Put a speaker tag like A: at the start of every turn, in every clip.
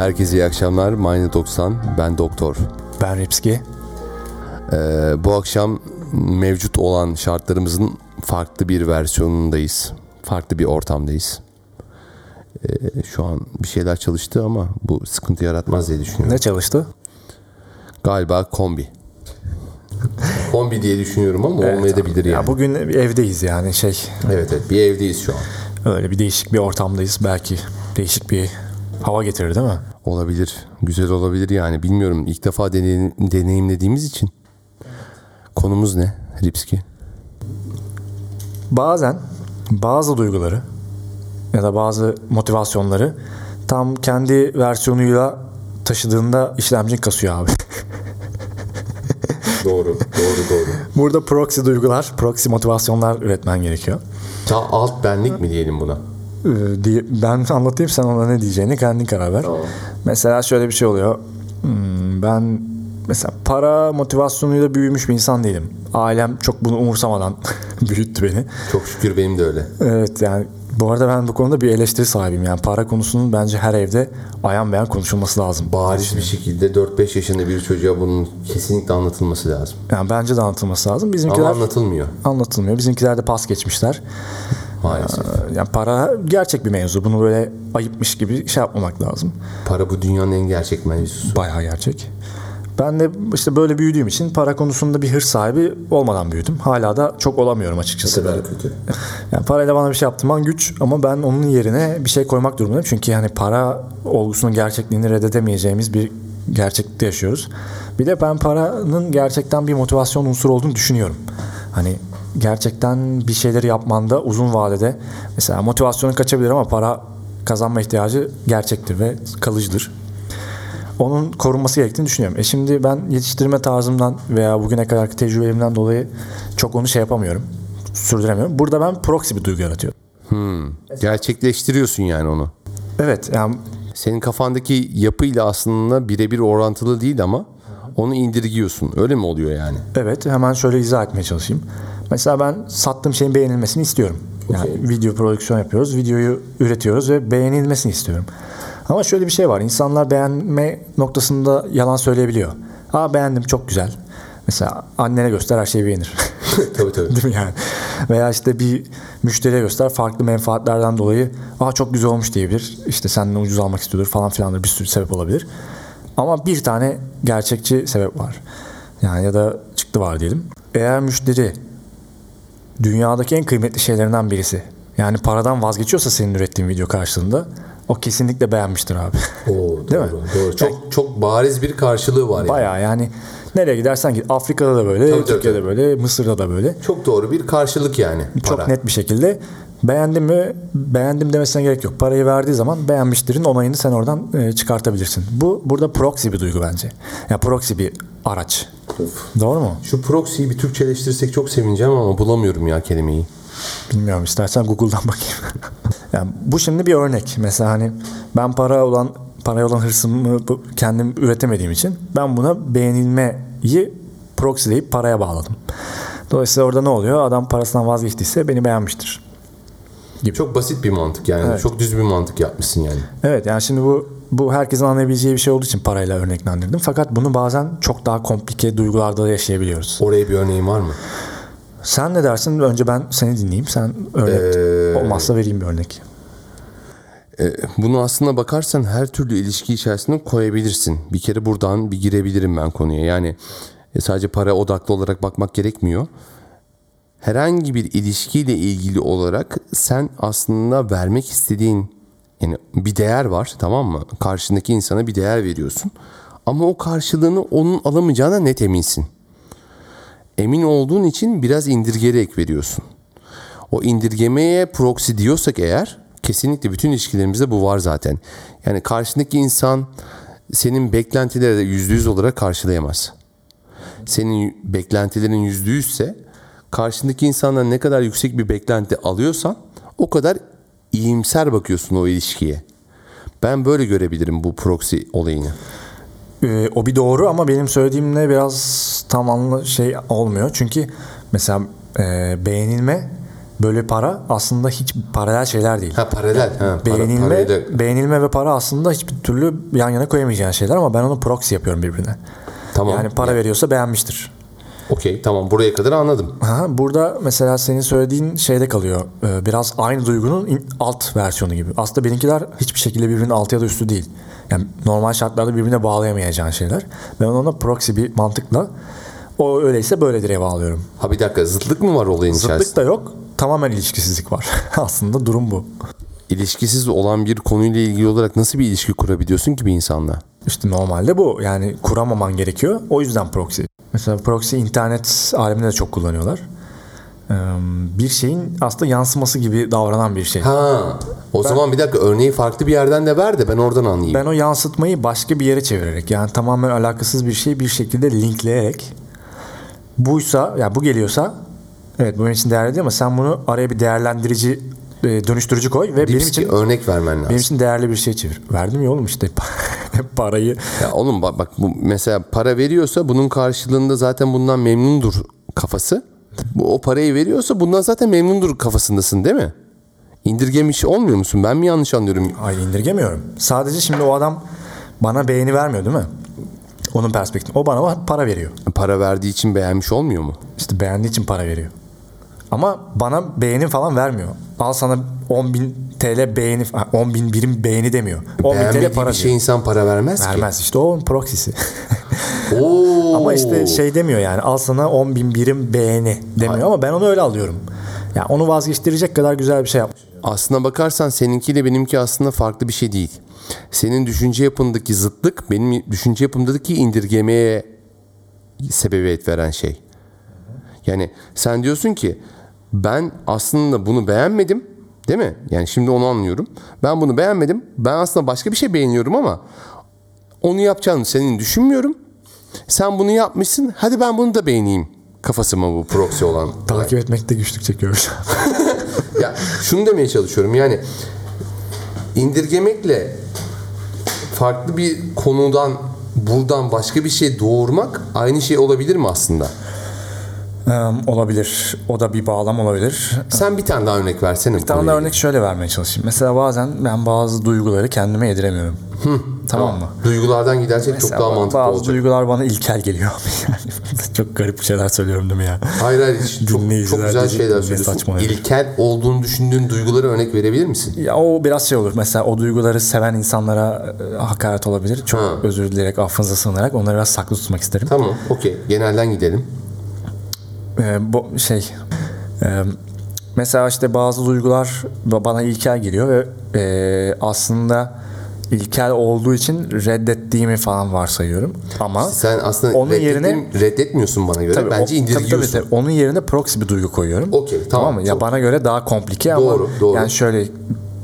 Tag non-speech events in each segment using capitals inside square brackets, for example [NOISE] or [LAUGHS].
A: Herkese iyi akşamlar. Mine 90. Ben Doktor.
B: Ben Ripski.
A: Ee, bu akşam mevcut olan şartlarımızın farklı bir versiyonundayız. Farklı bir ortamdayız. Ee, şu an bir şeyler çalıştı ama bu sıkıntı yaratmaz diye düşünüyorum.
B: Ne çalıştı?
A: Galiba kombi. [LAUGHS] kombi diye düşünüyorum ama
B: Evet,
A: olmayabilir yani.
B: Ya bugün evdeyiz yani şey
A: Evet evet bir evdeyiz şu an.
B: öyle bir değişik bir ortamdayız. Belki değişik bir hava getirir değil mi?
A: Olabilir. Güzel olabilir yani. Bilmiyorum. İlk defa deney- deneyimlediğimiz için. Konumuz ne? Ripski.
B: Bazen bazı duyguları ya da bazı motivasyonları tam kendi versiyonuyla taşıdığında işlemcin kasıyor abi. [LAUGHS]
A: Doğru. Doğru doğru.
B: Burada proxy duygular, proxy motivasyonlar üretmen gerekiyor.
A: Ta alt benlik mi diyelim buna?
B: Ee, diye, ben anlatayım sen ona ne diyeceğini kendin karar ver. Mesela şöyle bir şey oluyor. Hmm, ben mesela para motivasyonuyla büyümüş bir insan değilim. Ailem çok bunu umursamadan [LAUGHS] büyüttü beni.
A: Çok şükür benim de öyle.
B: Evet yani bu arada ben bu konuda bir eleştiri sahibiyim. Yani para konusunun bence her evde ayan beyan konuşulması lazım.
A: Bariz bir şekilde 4-5 yaşında bir çocuğa bunun kesinlikle anlatılması lazım.
B: Yani bence de anlatılması lazım. Bizimkiler
A: Ama anlatılmıyor
B: anlatılmıyor. Bizimkiler de pas geçmişler.
A: Maalesef.
B: Yani para gerçek bir mevzu. Bunu böyle ayıpmış gibi şey yapmamak lazım.
A: Para bu dünyanın en gerçek mevzusu.
B: Bayağı gerçek. Ben de işte böyle büyüdüğüm için para konusunda bir hırs sahibi olmadan büyüdüm. Hala da çok olamıyorum açıkçası.
A: kötü. [LAUGHS]
B: Yani parayla bana bir şey yaptırman güç ama ben onun yerine bir şey koymak durumundayım. Çünkü yani para olgusunun gerçekliğini reddedemeyeceğimiz bir gerçeklikte yaşıyoruz. Bir de ben paranın gerçekten bir motivasyon unsuru olduğunu düşünüyorum. Hani gerçekten bir şeyleri yapmanda uzun vadede mesela motivasyonun kaçabilir ama para kazanma ihtiyacı gerçektir ve kalıcıdır onun korunması gerektiğini düşünüyorum. E şimdi ben yetiştirme tarzımdan veya bugüne kadarki tecrübelerimden dolayı çok onu şey yapamıyorum. Sürdüremiyorum. Burada ben proxy bir duygu yaratıyorum.
A: Gerçekleştiriyorsun yani onu.
B: Evet yani
A: Senin kafandaki yapıyla aslında birebir orantılı değil ama onu indirgiyorsun. Öyle mi oluyor yani?
B: evet hemen şöyle izah etmeye çalışayım. Mesela ben sattığım şeyin beğenilmesini istiyorum. Yani video prodüksiyon yapıyoruz. Videoyu üretiyoruz ve beğenilmesini istiyorum. Ama şöyle bir şey var. İnsanlar beğenme noktasında yalan söyleyebiliyor. Aa beğendim çok güzel. Mesela annene göster her şeyi beğenir. [LAUGHS]
A: tabii tabii. [LAUGHS]
B: Değil mi yani? Veya işte bir müşteriye göster farklı menfaatlerden dolayı aa çok güzel olmuş diyebilir. İşte senden ucuz almak istiyordur falan filandır bir sürü sebep olabilir. Ama bir tane gerçekçi sebep var. Yani ya da çıktı var diyelim. Eğer müşteri dünyadaki en kıymetli şeylerinden birisi. Yani paradan vazgeçiyorsa senin ürettiğin video karşılığında o kesinlikle beğenmiştir abi.
A: Oo, [LAUGHS]
B: Değil mi?
A: doğru, Doğru. Çok çok bariz bir karşılığı var yani.
B: Bayağı yani nereye gidersen git Afrika'da da böyle,
A: Tabii,
B: Türkiye'de
A: tabii.
B: böyle, Mısır'da da böyle.
A: Çok doğru bir karşılık yani.
B: Çok
A: para.
B: net bir şekilde beğendim mi beğendim demesine gerek yok. Parayı verdiği zaman beğenmiştirin onayını sen oradan e, çıkartabilirsin. Bu burada proxy bir duygu bence. Ya yani proxy bir araç. Doğru mu?
A: Şu proxy'yi bir Türkçeleştirsek çok sevineceğim ama bulamıyorum ya kelimeyi.
B: Bilmiyorum istersen Google'dan [LAUGHS] bakayım. yani bu şimdi bir örnek. Mesela hani ben para olan paraya olan hırsımı kendim üretemediğim için ben buna beğenilmeyi proxyleyip paraya bağladım. Dolayısıyla orada ne oluyor? Adam parasından vazgeçtiyse beni beğenmiştir.
A: Çok basit bir mantık yani.
B: Evet.
A: Çok düz bir mantık yapmışsın yani.
B: Evet yani şimdi bu bu herkesin anlayabileceği bir şey olduğu için parayla örneklendirdim. Fakat bunu bazen çok daha komplike duygularda da yaşayabiliyoruz.
A: Oraya bir örneğin var mı?
B: Sen ne dersin? Önce ben seni dinleyeyim. Sen örnek
A: Ee,
B: olmazsa vereyim bir örnek.
A: E, Bunu aslına bakarsan her türlü ilişki içerisinde koyabilirsin. Bir kere buradan bir girebilirim ben konuya. Yani e, sadece para odaklı olarak bakmak gerekmiyor. Herhangi bir ilişkiyle ilgili olarak sen aslında vermek istediğin yani bir değer var tamam mı? Karşındaki insana bir değer veriyorsun. Ama o karşılığını onun alamayacağına net eminsin. Emin olduğun için biraz indirgerek veriyorsun. O indirgemeye proxy diyorsak eğer kesinlikle bütün ilişkilerimizde bu var zaten. Yani karşındaki insan senin beklentileri de yüzde yüz olarak karşılayamaz. Senin beklentilerin yüzde yüzse karşındaki insandan ne kadar yüksek bir beklenti alıyorsan o kadar iyimser bakıyorsun o ilişkiye. Ben böyle görebilirim bu proxy olayını.
B: Ee, o bir doğru ama benim söylediğimle biraz tam anlı şey olmuyor. Çünkü mesela e, beğenilme böyle para aslında hiç paralel şeyler değil.
A: Ha paralel. Ha, para,
B: beğenilme,
A: parayı da-
B: beğenilme ve para aslında hiçbir türlü yan yana koyamayacağın şeyler ama ben onu proxy yapıyorum birbirine.
A: Tamam.
B: Yani para veriyorsa beğenmiştir.
A: Okey tamam buraya kadar anladım.
B: Ha, burada mesela senin söylediğin şeyde kalıyor. Ee, Biraz aynı duygunun alt versiyonu gibi. Aslında benimkiler hiçbir şekilde birbirinin altı ya da üstü değil. Yani normal şartlarda birbirine bağlayamayacağın şeyler. Ben ona proxy bir mantıkla o öyleyse böyle diye bağlıyorum.
A: Ha bir dakika zıtlık mı var olayın
B: Zıtlık
A: içerisinde?
B: da yok. Tamamen ilişkisizlik var. [LAUGHS] Aslında durum bu.
A: İlişkisiz olan bir konuyla ilgili olarak nasıl bir ilişki kurabiliyorsun ki bir insanla?
B: İşte normalde bu. Yani kuramaman gerekiyor. O yüzden proxy. Mesela proxy internet aleminde de çok kullanıyorlar. Bir şeyin aslında yansıması gibi davranan bir şey.
A: Ha o zaman bir dakika örneği farklı bir yerden de ver de ben oradan anlayayım.
B: Ben o yansıtmayı başka bir yere çevirerek yani tamamen alakasız bir şeyi bir şekilde linkleyerek buysa ya bu geliyorsa evet bu benim için değerli değil ama sen bunu araya bir değerlendirici dönüştürücü koy ve benim
A: Dipski
B: için
A: örnek vermen lazım.
B: benim için değerli bir şey çevir. Verdim ya oğlum işte [LAUGHS] parayı.
A: Ya oğlum bak, bak bu mesela para veriyorsa bunun karşılığında zaten bundan memnundur kafası. Bu o parayı veriyorsa bundan zaten memnundur kafasındasın değil mi? İndirgemiş olmuyor musun? Ben mi yanlış anlıyorum?
B: Ay indirgemiyorum. Sadece şimdi o adam bana beğeni vermiyor değil mi? Onun perspektifi. O bana para veriyor.
A: Para verdiği için beğenmiş olmuyor mu?
B: İşte beğendiği için para veriyor. Ama bana beğeni falan vermiyor. Al sana 10 bin TL beğeni, 10 bin birim beğeni demiyor. 10 bin TL para
A: bir şey
B: diyor.
A: insan para vermez,
B: Vermez işte o proxy'si.
A: ki. [LAUGHS] Oo.
B: ama işte şey demiyor yani al sana 10 bin birim beğeni demiyor ama ben onu öyle alıyorum. Yani onu vazgeçtirecek kadar güzel bir şey yapmış.
A: Aslına bakarsan seninkiyle benimki aslında farklı bir şey değil. Senin düşünce yapındaki zıtlık benim düşünce yapımdaki indirgemeye sebebiyet veren şey. Yani sen diyorsun ki ben aslında bunu beğenmedim değil mi? Yani şimdi onu anlıyorum. Ben bunu beğenmedim. Ben aslında başka bir şey beğeniyorum ama onu yapacağını senin düşünmüyorum. Sen bunu yapmışsın. Hadi ben bunu da beğeneyim. Kafası mı bu proxy olan? [LAUGHS]
B: Takip etmekte güçlük an.
A: Ya şunu demeye çalışıyorum yani indirgemekle farklı bir konudan buradan başka bir şey doğurmak aynı şey olabilir mi aslında?
B: Olabilir. O da bir bağlam olabilir.
A: Sen bir tane daha örnek versene.
B: Bir tane de örnek şöyle vermeye çalışayım. Mesela bazen ben bazı duyguları kendime yediremiyorum. tamam mı?
A: Duygulardan gidersek çok
B: Mesela
A: daha mantıklı
B: bazı
A: olacak.
B: duygular bana ilkel geliyor. [LAUGHS] yani çok garip şeyler söylüyorum değil mi ya?
A: Hayır hayır hiç- çok, çok güzel şeyler söylüyorsun. İlkel olduğunu düşündüğün duyguları örnek verebilir misin?
B: Ya o biraz şey olur. Mesela o duyguları seven insanlara e, hakaret olabilir. Çok
A: Ha.
B: özür dileyerek, affınıza sığınarak onları biraz saklı tutmak isterim.
A: Tamam okey genelden gidelim.
B: Ee, bu şey e, mesela işte bazı duygular ba- bana ilkel geliyor ve e, aslında ilkel olduğu için reddettiğimi falan varsayıyorum. Ama
A: Sen aslında
B: Onun yerine-
A: reddetmiyorsun bana göre.
B: Tabii,
A: Bence
B: o-
A: indirgiyorsun.
B: tabii, tabii. Onun yerine proxy bir duygu koyuyorum.
A: Okey, tamam,
B: mı? Ya
A: çok-
B: bana göre daha komplike ama
A: Doğru, doğru.
B: yani şöyle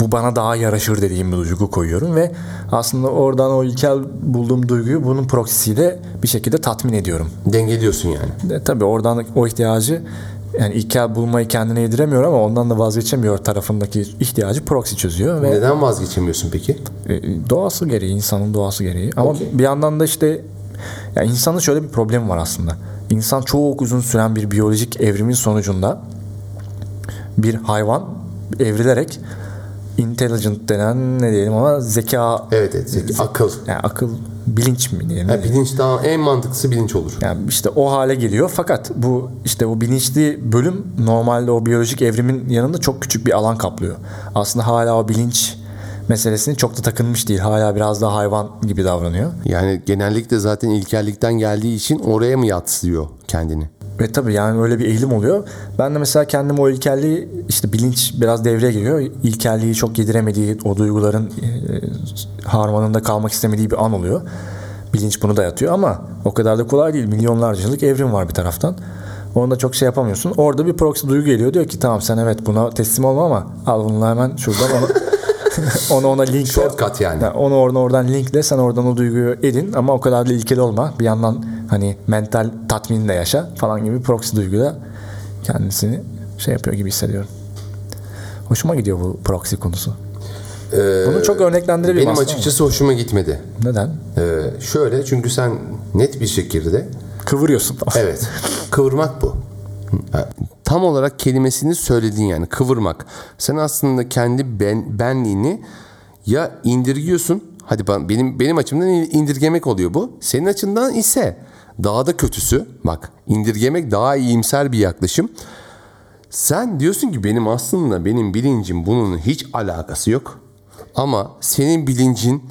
B: bu bana daha yaraşır dediğim bir duygu koyuyorum ve aslında oradan o ilkel bulduğum duyguyu bunun proxy'siyle bir şekilde tatmin ediyorum.
A: Dengeliyorsun yani.
B: E, tabii oradan o ihtiyacı yani ilkel bulmayı kendine yediremiyor ama ondan da vazgeçemiyor tarafındaki ihtiyacı proxy çözüyor ve
A: Neden vazgeçemiyorsun peki?
B: e, doğası gereği insanın doğası gereği ama
A: Okey.
B: bir yandan da işte ya insanın şöyle bir problemi var aslında. İnsan çok uzun süren bir biyolojik evrimin sonucunda bir hayvan evrilerek intelligent denen ne diyelim ama zeka
A: Evet evet zeki, akıl.
B: yani akıl bilinç mi diyelim.
A: Ha, bilinç daha en mantıklısı bilinç olur.
B: Yani işte o hale geliyor fakat bu işte o bilinçli bölüm normalde o biyolojik evrimin yanında çok küçük bir alan kaplıyor. Aslında hala o bilinç meselesini çok da takınmış değil. Hala biraz daha hayvan gibi davranıyor.
A: Yani genellikle zaten ilkellikten geldiği için oraya mı yatsıyor kendini?
B: Ve tabii yani öyle bir eğilim oluyor. Ben de mesela kendim o ilkelliği işte bilinç biraz devreye giriyor. İlkelliği çok yediremediği o duyguların e, harmanında kalmak istemediği bir an oluyor. Bilinç bunu dayatıyor ama o kadar da kolay değil. Milyonlarca yıllık evrim var bir taraftan. Onu da çok şey yapamıyorsun. Orada bir proxy duygu geliyor. Diyor ki tamam sen evet buna teslim olma ama al bunu hemen şuradan onu [LAUGHS] [LAUGHS] onu ona linkle.
A: Shortcut yani.
B: onu oradan oradan linkle sen oradan o duyguyu edin ama o kadar da ilkeli olma. Bir yandan hani mental tatmini de yaşa falan gibi proxy duyguyla kendisini şey yapıyor gibi hissediyorum. Hoşuma gidiyor bu proxy konusu. Bunu çok örneklendirebilirim
A: Benim açıkçası hoşuma gitmedi.
B: ama. Neden?
A: Ee, şöyle çünkü sen net bir şekilde
B: Kıvırıyorsun.
A: evet kıvırmak bu. Ha, tam olarak kelimesini söyledin yani kıvırmak. Sen aslında kendi ben, benliğini ya indirgiyorsun. Hadi ben, benim benim açımdan indirgemek oluyor bu. Senin açından ise daha da kötüsü. Bak indirgemek daha iyimser bir yaklaşım. Sen diyorsun ki benim aslında benim bilincim bunun hiç alakası yok. Ama senin bilincin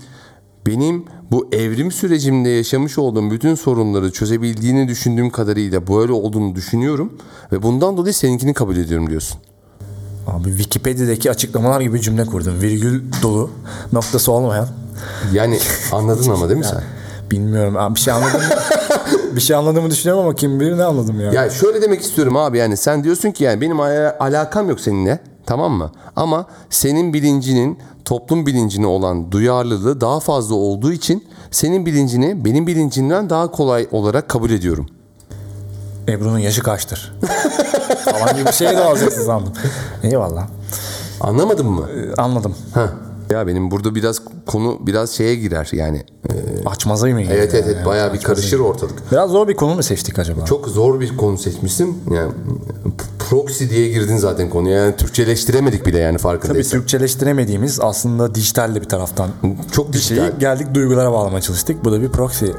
A: benim bu evrim sürecimde yaşamış olduğum bütün sorunları çözebildiğini düşündüğüm kadarıyla böyle olduğunu düşünüyorum ve bundan dolayı seninkini kabul ediyorum diyorsun.
B: Abi Wikipedia'daki açıklamalar gibi cümle kurdum. Virgül dolu, noktası olmayan.
A: Yani anladın ama değil mi [LAUGHS] sen?
B: Bilmiyorum abi bir şey anladım. [LAUGHS] bir şey anladığımı düşünüyorum ama kim bilir ne anladım ya.
A: Ya şöyle demek istiyorum abi yani sen diyorsun ki yani benim ala- alakam yok seninle tamam mı? Ama senin bilincinin toplum bilincine olan duyarlılığı daha fazla olduğu için senin bilincini benim bilincimden daha kolay olarak kabul ediyorum.
B: Ebru'nun yaşı kaçtır? [LAUGHS] Falan gibi bir şey de alacaksın sandım. Eyvallah.
A: Anlamadın mı?
B: Ee, Anladım.
A: Heh. Ya benim burada biraz konu biraz şeye girer yani.
B: Açmazayı mı?
A: Evet evet, evet bayağı bir karışır ortalık.
B: Biraz zor bir konu mu seçtik acaba?
A: Çok zor bir konu seçmişsin. Yani proxy diye girdin zaten konuya. Yani Türkçeleştiremedik bile yani
B: Tabii
A: farkındaysan.
B: Türkçeleştiremediğimiz aslında dijital de bir taraftan
A: Çok
B: bir şeyi
A: dijital.
B: geldik duygulara bağlamaya çalıştık. Bu da bir proxy. [LAUGHS]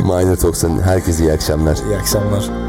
A: Minor Talks'ın herkese iyi akşamlar.
B: İyi akşamlar.